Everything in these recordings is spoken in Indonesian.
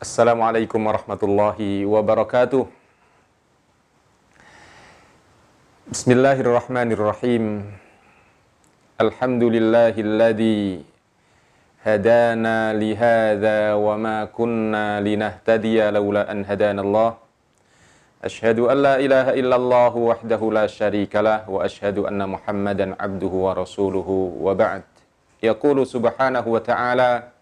Assalamualaikum warahmatullahi wabarakatuh. Bismillahirrahmanirrahim. Alhamdulillahilladzi hadana lihada wa ma kunna linahtadiya laula an hadana Allah. Ashhadu an la ilaha illallah wahdahu la syarika lah wa ashhadu anna Muhammadan abduhu wa rasuluhu wa ba'd. Yaqulu subhanahu wa ta'ala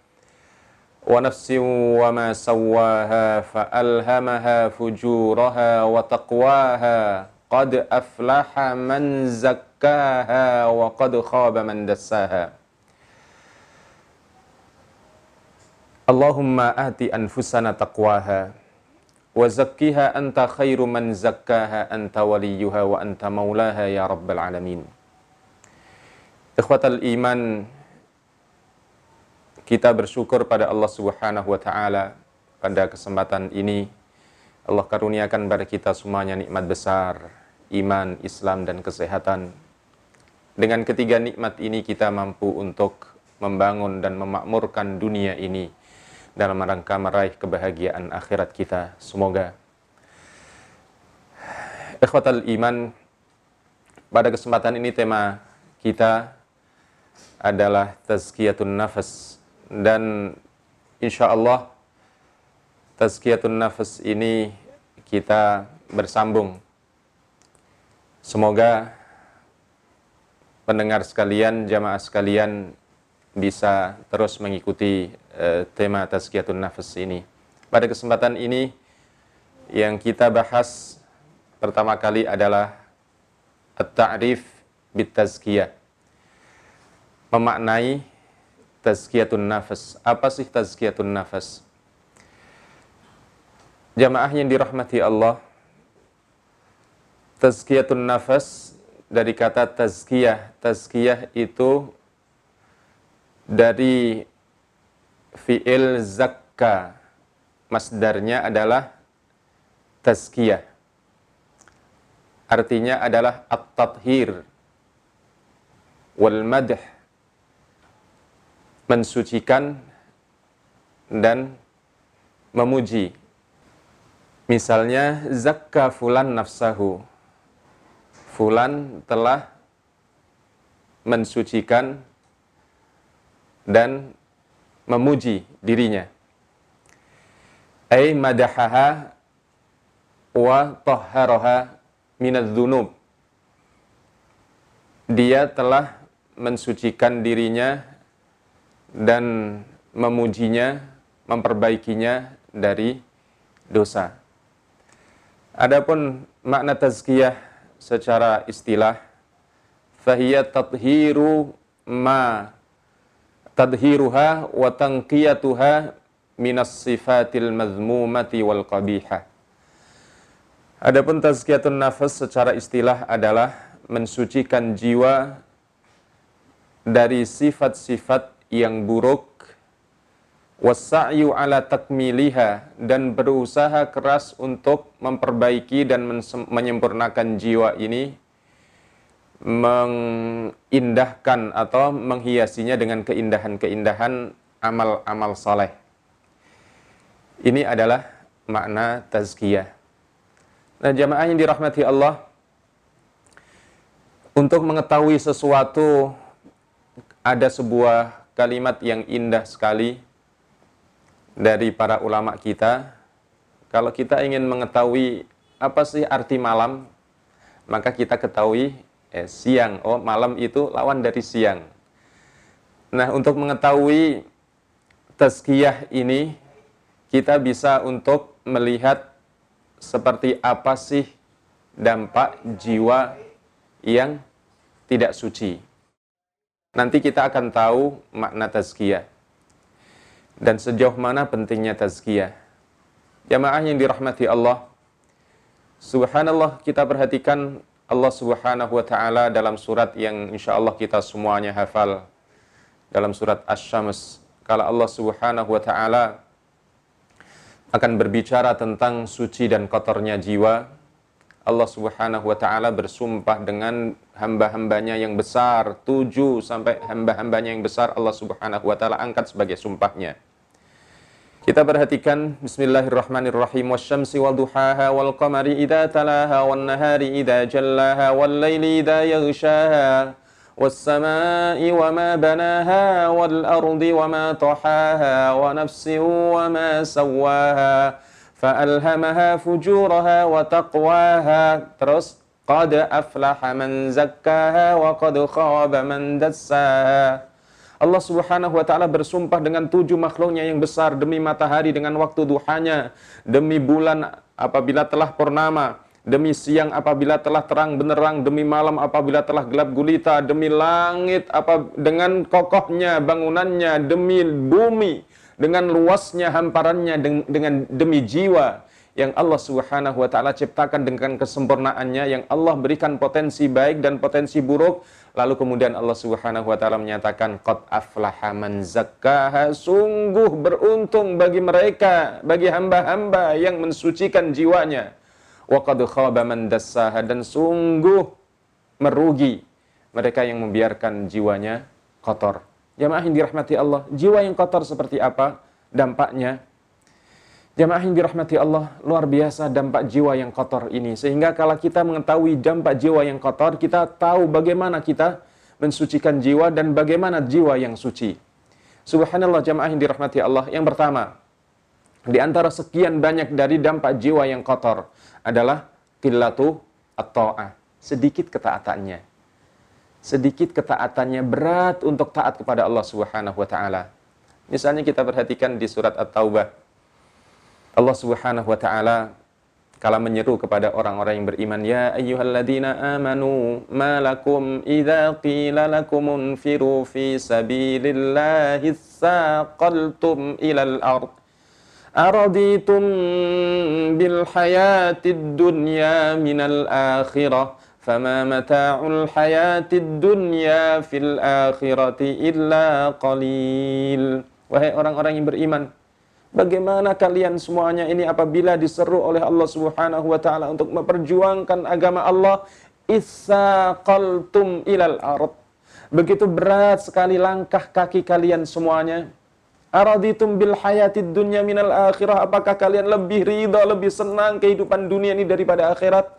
wa nafsin wa ma sawwaha fa alhamaha fujuraha wa taqwaha qad aflaha man zakkaha wa qad khaba man dassaha. Allahumma ati anfusana taqwaha wa zakkiha anta khairu man zakkaha anta waliyuha wa anta maulaha ya rabbal alamin. Ikhwatal iman kita bersyukur pada Allah Subhanahu wa taala pada kesempatan ini Allah karuniakan pada kita semuanya nikmat besar, iman, Islam dan kesehatan. Dengan ketiga nikmat ini kita mampu untuk membangun dan memakmurkan dunia ini dalam rangka meraih kebahagiaan akhirat kita. Semoga ikhwatal iman pada kesempatan ini tema kita adalah tazkiyatun nafas dan insya Allah tazkiyatun nafas ini kita bersambung. Semoga pendengar sekalian, jamaah sekalian bisa terus mengikuti uh, tema tazkiyatun nafas ini. Pada kesempatan ini yang kita bahas pertama kali adalah at-ta'rif bit tazkiyah. Memaknai tazkiyatun nafas. Apa sih tazkiyatun nafas? Jamaah yang dirahmati Allah, tazkiyatun nafas dari kata tazkiyah. Tazkiyah itu dari fi'il zakka masdarnya adalah tazkiyah artinya adalah at-tathhir wal madh mensucikan dan memuji misalnya zakka fulan nafsahu fulan telah mensucikan dan memuji dirinya. Ay madahaha wa tahharaha minadz-dzunub. Dia telah mensucikan dirinya dan memujinya, memperbaikinya dari dosa. Adapun makna tazkiyah secara istilah fahiyat tathiru ma tadhiruha wa tanqiyatuha minas sifatil mazmumati wal qabiha. Adapun tazkiyatun nafas secara istilah adalah mensucikan jiwa dari sifat-sifat yang buruk wasa'yu ala takmiliha dan berusaha keras untuk memperbaiki dan menyempurnakan jiwa ini mengindahkan atau menghiasinya dengan keindahan-keindahan amal-amal soleh. Ini adalah makna tazkiyah. Nah jamaah yang dirahmati Allah, untuk mengetahui sesuatu ada sebuah kalimat yang indah sekali dari para ulama kita. Kalau kita ingin mengetahui apa sih arti malam, maka kita ketahui eh, siang. Oh, malam itu lawan dari siang. Nah, untuk mengetahui tazkiyah ini, kita bisa untuk melihat seperti apa sih dampak jiwa yang tidak suci. Nanti kita akan tahu makna tazkiyah. Dan sejauh mana pentingnya tazkiyah. Jamaah yang dirahmati Allah, Subhanallah kita perhatikan Allah Subhanahu wa taala dalam surat yang insya Allah kita semuanya hafal. Dalam surat Asy-Syams kalau Allah Subhanahu wa taala akan berbicara tentang suci dan kotornya jiwa Allah Subhanahu wa taala bersumpah dengan hamba-hambanya yang besar. Tujuh sampai hamba-hambanya yang besar Allah Subhanahu wa taala angkat sebagai sumpahnya. Kita perhatikan Bismillahirrahmanirrahim. Wasyamsi wal duhaha wal qamari idza talaha wan nahari idza jallaha wal laili idza yaghshaha. Was samai wa ma banaha wal ardi wa ma tahaha wa nafsin wa ma sawaha fa alhamaha fujuraha wa taqwaha. Terus qad aflaha man zakkaha wa qad khaba man Allah Subhanahu wa taala bersumpah dengan tujuh makhluknya yang besar demi matahari dengan waktu duhanya, demi bulan apabila telah purnama, demi siang apabila telah terang benerang, demi malam apabila telah gelap gulita, demi langit apa dengan kokohnya bangunannya, demi bumi dengan luasnya hamparannya dengan demi jiwa yang Allah Subhanahu wa taala ciptakan dengan kesempurnaannya yang Allah berikan potensi baik dan potensi buruk. Lalu kemudian Allah Subhanahu wa taala menyatakan qad aflaha man zakkaha. Sungguh beruntung bagi mereka bagi hamba-hamba yang mensucikan jiwanya. Wa qad khaba man dassaha. Dan sungguh merugi mereka yang membiarkan jiwanya kotor. Jamaah yang dirahmati Allah, jiwa yang kotor seperti apa dampaknya? Jamaah yang dirahmati Allah, luar biasa dampak jiwa yang kotor ini. Sehingga kalau kita mengetahui dampak jiwa yang kotor, kita tahu bagaimana kita mensucikan jiwa dan bagaimana jiwa yang suci. Subhanallah jamaah yang dirahmati Allah. Yang pertama, di antara sekian banyak dari dampak jiwa yang kotor adalah qillatu at-ta'ah, sedikit ketaatannya. Sedikit ketaatannya berat untuk taat kepada Allah Subhanahu wa taala. Misalnya kita perhatikan di surat At-Taubah. Allah Subhanahu wa taala kala menyeru kepada orang-orang yang beriman ya ayyuhalladzina amanu ma lakum idza qila lakum unfiru fi sabilillahi saqaltum ilal ard. Araditum bil hayatid dunya minal fama mata'ul hayatid dunya fil akhirati illa qalil wahai orang-orang yang beriman Bagaimana kalian semuanya ini apabila diseru oleh Allah Subhanahu wa taala untuk memperjuangkan agama Allah isaqaltum ilal ard. Begitu berat sekali langkah kaki kalian semuanya. Araditum bil hayatid dunya minal akhirah. Apakah kalian lebih ridha, lebih senang kehidupan dunia ini daripada akhirat?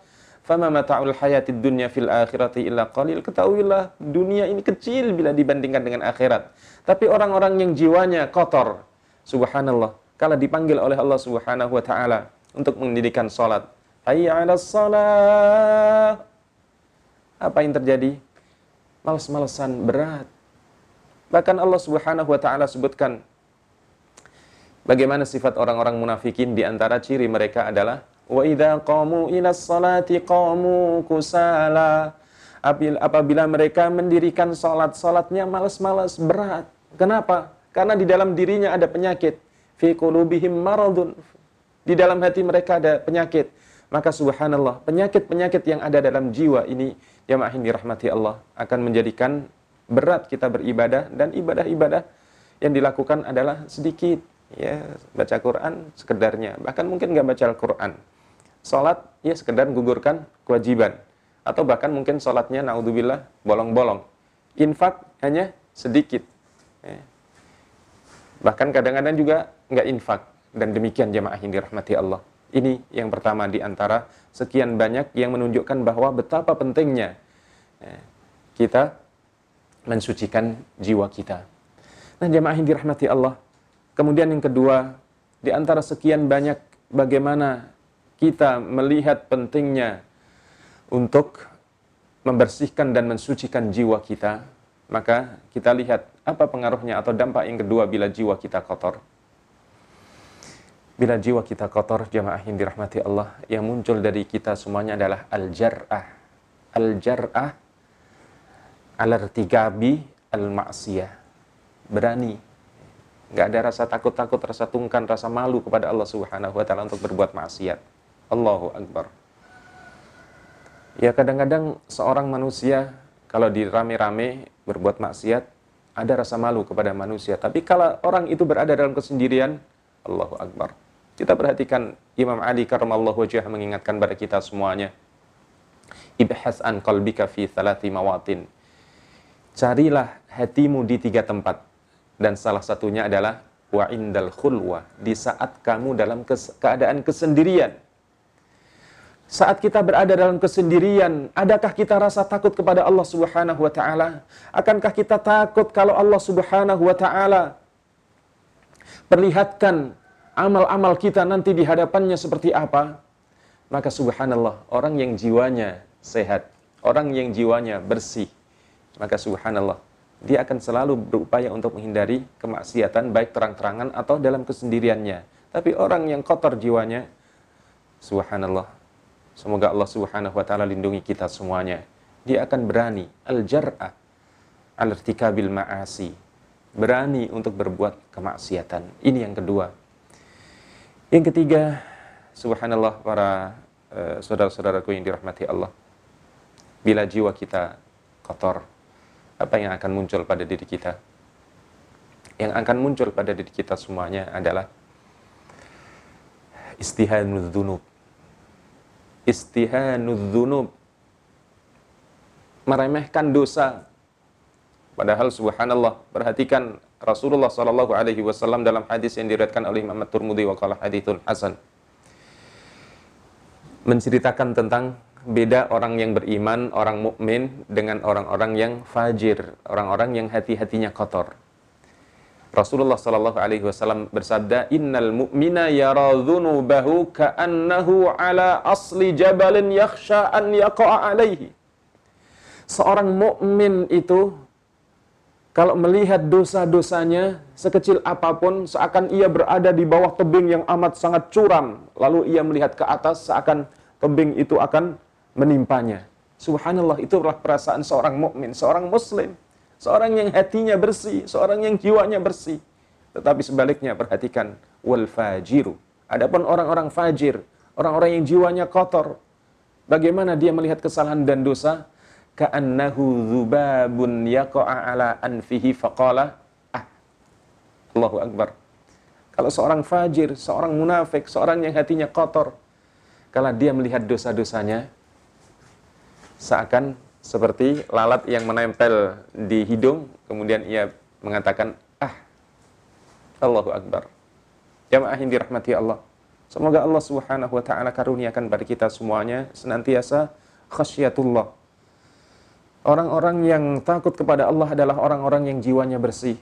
Fama mata'ul hayatid dunya fil akhirati illa qalil. Ketahuilah dunia ini kecil bila dibandingkan dengan akhirat. Tapi orang-orang yang jiwanya kotor, Subhanallah. Kala dipanggil oleh Allah Subhanahu wa taala untuk mendirikan salat. Hayya 'alas salat. Apa yang terjadi? Males-malesan berat. Bahkan Allah Subhanahu wa taala sebutkan bagaimana sifat orang-orang munafikin di antara ciri mereka adalah wa idza qamu ila salati qamu kusala apabila mereka mendirikan salat salatnya malas-malas berat kenapa karena di dalam dirinya ada penyakit. Fi qulubihim maradun. Di dalam hati mereka ada penyakit. Maka subhanallah, penyakit-penyakit yang ada dalam jiwa ini, jamaah yang dirahmati Allah, akan menjadikan berat kita beribadah dan ibadah-ibadah yang dilakukan adalah sedikit. Ya, baca Quran sekedarnya, bahkan mungkin nggak baca Al-Quran. Salat ya sekedar gugurkan kewajiban. Atau bahkan mungkin salatnya naudzubillah bolong-bolong. Infak hanya sedikit. Ya. Bahkan kadang-kadang juga nggak infak. Dan demikian jamaah yang dirahmati Allah. Ini yang pertama di antara sekian banyak yang menunjukkan bahwa betapa pentingnya eh, kita mensucikan jiwa kita. Nah jamaah yang dirahmati Allah. Kemudian yang kedua, di antara sekian banyak bagaimana kita melihat pentingnya untuk membersihkan dan mensucikan jiwa kita, maka kita lihat apa pengaruhnya atau dampak yang kedua bila jiwa kita kotor? Bila jiwa kita kotor, jamaah yang dirahmati Allah, yang muncul dari kita semuanya adalah al-jar'ah. Al-jar'ah al-artigabi al-ma'siyah. Berani. Nggak ada rasa takut-takut, rasa tungkan, rasa malu kepada Allah Subhanahu wa taala untuk berbuat maksiat. Allahu akbar. Ya kadang-kadang seorang manusia kalau dirame-rame berbuat maksiat, ada rasa malu kepada manusia. Tapi kalau orang itu berada dalam kesendirian, Allahu Akbar. Kita perhatikan Imam Ali karamallahu wajah mengingatkan pada kita semuanya. Ibhas an qalbika fi thalathi mawatin. Carilah hatimu di tiga tempat. Dan salah satunya adalah wa indal khulwa di saat kamu dalam keadaan kesendirian. Saat kita berada dalam kesendirian, adakah kita rasa takut kepada Allah Subhanahu wa taala? Akankah kita takut kalau Allah Subhanahu wa taala perlihatkan amal-amal kita nanti di hadapannya seperti apa? Maka subhanallah, orang yang jiwanya sehat, orang yang jiwanya bersih, maka subhanallah, dia akan selalu berupaya untuk menghindari kemaksiatan baik terang-terangan atau dalam kesendiriannya. Tapi orang yang kotor jiwanya, subhanallah, semoga Allah subhanahu wa ta'ala lindungi kita semuanya. Dia akan berani, al-jar'ah, al-irtikabil ma'asi, berani untuk berbuat kemaksiatan. Ini yang kedua. Yang ketiga, subhanallah para uh, saudara-saudaraku yang dirahmati Allah. Bila jiwa kita kotor, apa yang akan muncul pada diri kita? Yang akan muncul pada diri kita semuanya adalah istihanud dzunub. Istihanud dzunub. Meremehkan dosa. Padahal subhanallah, perhatikan Rasulullah Shallallahu Alaihi Wasallam dalam hadis yang diriwayatkan oleh Imam Turmudi wa qala hadithun hasan menceritakan tentang beda orang yang beriman, orang mukmin dengan orang-orang yang fajir, orang-orang yang hati-hatinya kotor. Rasulullah Shallallahu Alaihi Wasallam bersabda, Innal mu'mina yara dhunubahu ka'annahu ala asli jabalin yakhsha an yaqa'a alaihi. Seorang mukmin itu kalau melihat dosa-dosanya sekecil apa pun seakan ia berada di bawah tebing yang amat sangat curam lalu ia melihat ke atas seakan tebing itu akan menimpanya subhanallah itulah perasaan seorang mukmin seorang muslim seorang yang hatinya bersih seorang yang jiwanya bersih. Tetapi sebaliknya perhatikan wal fajiru. Adapun orang-orang fajir orang-orang yang jiwanya kotor bagaimana dia melihat kesalahan dan dosa? Ka'annahu dzubabun yaqa'a ala anfihi faqala ah Allahu akbar. Kalau seorang fajir seorang munafik seorang yang hatinya kotor kalau dia melihat dosa-dosanya seakan seperti lalat yang menempel di hidung kemudian ia mengatakan ah Allahu akbar. Jamaah yang dirahmati Allah semoga Allah Subhanahu wa taala karuniakan pada kita semuanya senantiasa khasyatullah Orang-orang yang takut kepada Allah adalah orang-orang yang jiwanya bersih.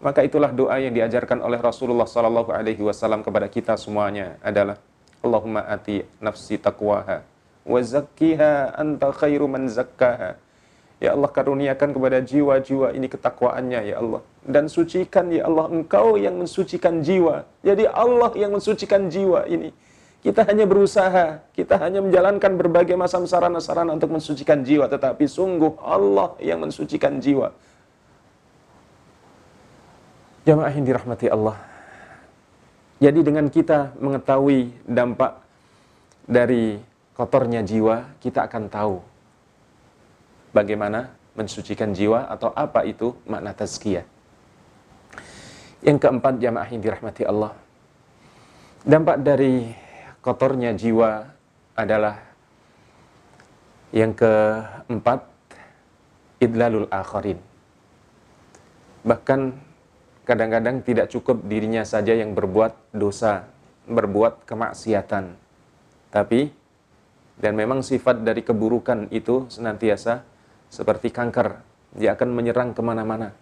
Maka itulah doa yang diajarkan oleh Rasulullah Sallallahu Alaihi Wasallam kepada kita semuanya adalah Allahumma ati nafsi taqwaha wa zakkiha anta khairu man zakkaha. Ya Allah karuniakan kepada jiwa-jiwa ini ketakwaannya ya Allah. Dan sucikan ya Allah engkau yang mensucikan jiwa. Jadi Allah yang mensucikan jiwa ini. Kita hanya berusaha, kita hanya menjalankan berbagai macam sarana-sarana untuk mensucikan jiwa, tetapi sungguh Allah yang mensucikan jiwa. Jamaah yang dirahmati Allah. Jadi dengan kita mengetahui dampak dari kotornya jiwa, kita akan tahu bagaimana mensucikan jiwa atau apa itu makna tazkiyah. Yang keempat jamaah yang dirahmati Allah. Dampak dari kotornya jiwa adalah yang keempat idlalul akharin. Bahkan kadang-kadang tidak cukup dirinya saja yang berbuat dosa, berbuat kemaksiatan. Tapi dan memang sifat dari keburukan itu senantiasa seperti kanker. Dia akan menyerang ke mana-mana.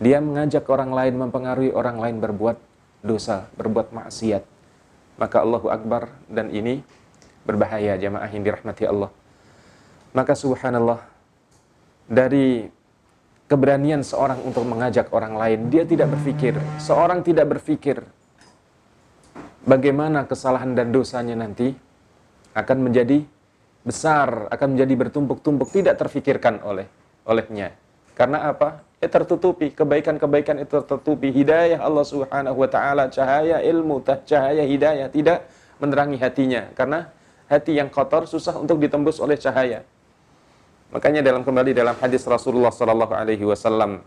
Dia mengajak orang lain, mempengaruhi orang lain berbuat dosa, berbuat maksiat maka Allahu Akbar dan ini berbahaya jamaah yang dirahmati Allah. Maka subhanallah dari keberanian seorang untuk mengajak orang lain, dia tidak berpikir, seorang tidak berpikir bagaimana kesalahan dan dosanya nanti akan menjadi besar, akan menjadi bertumpuk-tumpuk, tidak terfikirkan oleh olehnya. Karena apa? ya tertutupi kebaikan-kebaikan itu tertutupi hidayah Allah Subhanahu wa taala cahaya ilmu cahaya hidayah tidak menerangi hatinya karena hati yang kotor susah untuk ditembus oleh cahaya makanya dalam kembali dalam hadis Rasulullah sallallahu alaihi wasallam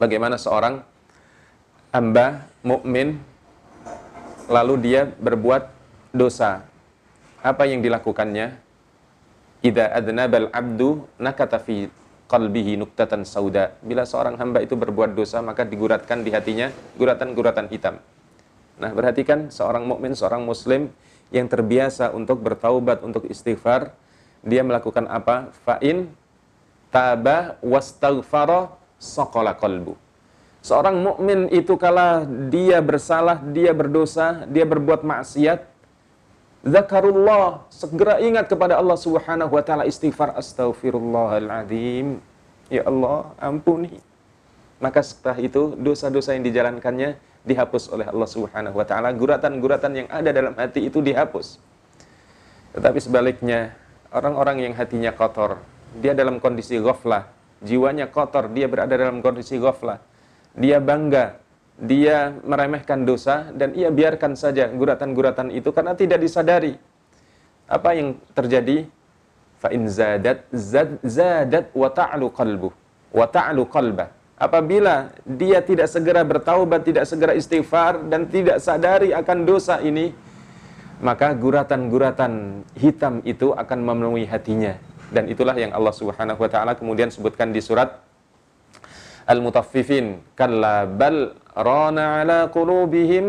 bagaimana seorang hamba mukmin lalu dia berbuat dosa apa yang dilakukannya idza adnabal abdu nakata fi qalbihi nuktatan sauda. Bila seorang hamba itu berbuat dosa, maka diguratkan di hatinya guratan-guratan hitam. Nah, perhatikan seorang mukmin, seorang muslim yang terbiasa untuk bertaubat, untuk istighfar, dia melakukan apa? Fa'in tabah wastaghfara saqala qalbu. Seorang mukmin itu kala dia bersalah, dia berdosa, dia berbuat maksiat, Zakarullah, segera ingat kepada Allah Subhanahu wa taala istighfar astaghfirullahaladzim. Ya Allah, ampuni. Maka setelah itu dosa-dosa yang dijalankannya dihapus oleh Allah Subhanahu wa taala. Guratan-guratan yang ada dalam hati itu dihapus. Tetapi sebaliknya, orang-orang yang hatinya kotor, dia dalam kondisi ghaflah, jiwanya kotor, dia berada dalam kondisi ghaflah. Dia bangga dia meremehkan dosa dan ia biarkan saja guratan-guratan itu karena tidak disadari. Apa yang terjadi? Fa in zadat zad, zadat wa ta'lu qalbu wa ta'lu qalbah. Apabila dia tidak segera bertaubat, tidak segera istighfar dan tidak sadari akan dosa ini, maka guratan-guratan hitam itu akan memenuhi hatinya. Dan itulah yang Allah Subhanahu wa taala kemudian sebutkan di surat Al-Mutaffifin, kalla bal Rana ala qulubihim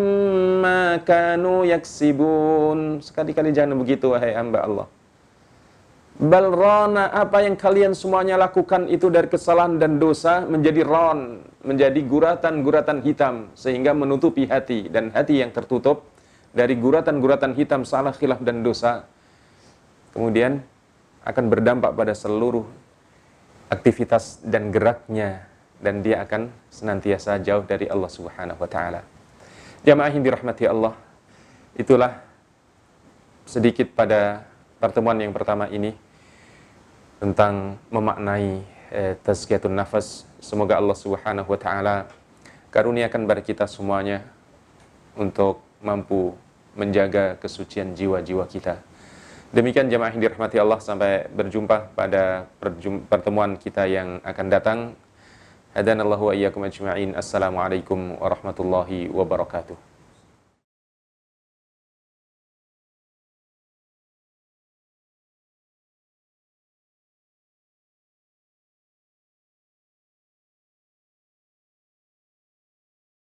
ma kanu yaksibun. Sekali-kali jangan begitu wahai hamba Allah. Bal rana apa yang kalian semuanya lakukan itu dari kesalahan dan dosa menjadi ron, menjadi guratan-guratan hitam sehingga menutupi hati dan hati yang tertutup dari guratan-guratan hitam salah khilaf dan dosa kemudian akan berdampak pada seluruh aktivitas dan geraknya dan dia akan senantiasa jauh dari Allah Subhanahu wa taala. Jamaah yang dirahmati Allah, itulah sedikit pada pertemuan yang pertama ini tentang memaknai eh, tazkiyatun nafas. Semoga Allah Subhanahu wa taala karuniakan kepada kita semuanya untuk mampu menjaga kesucian jiwa-jiwa kita. Demikian jamaah yang dirahmati Allah sampai berjumpa pada pertemuan kita yang akan datang. هدانا الله وإياكم أجمعين. السلام عليكم ورحمة الله وبركاته.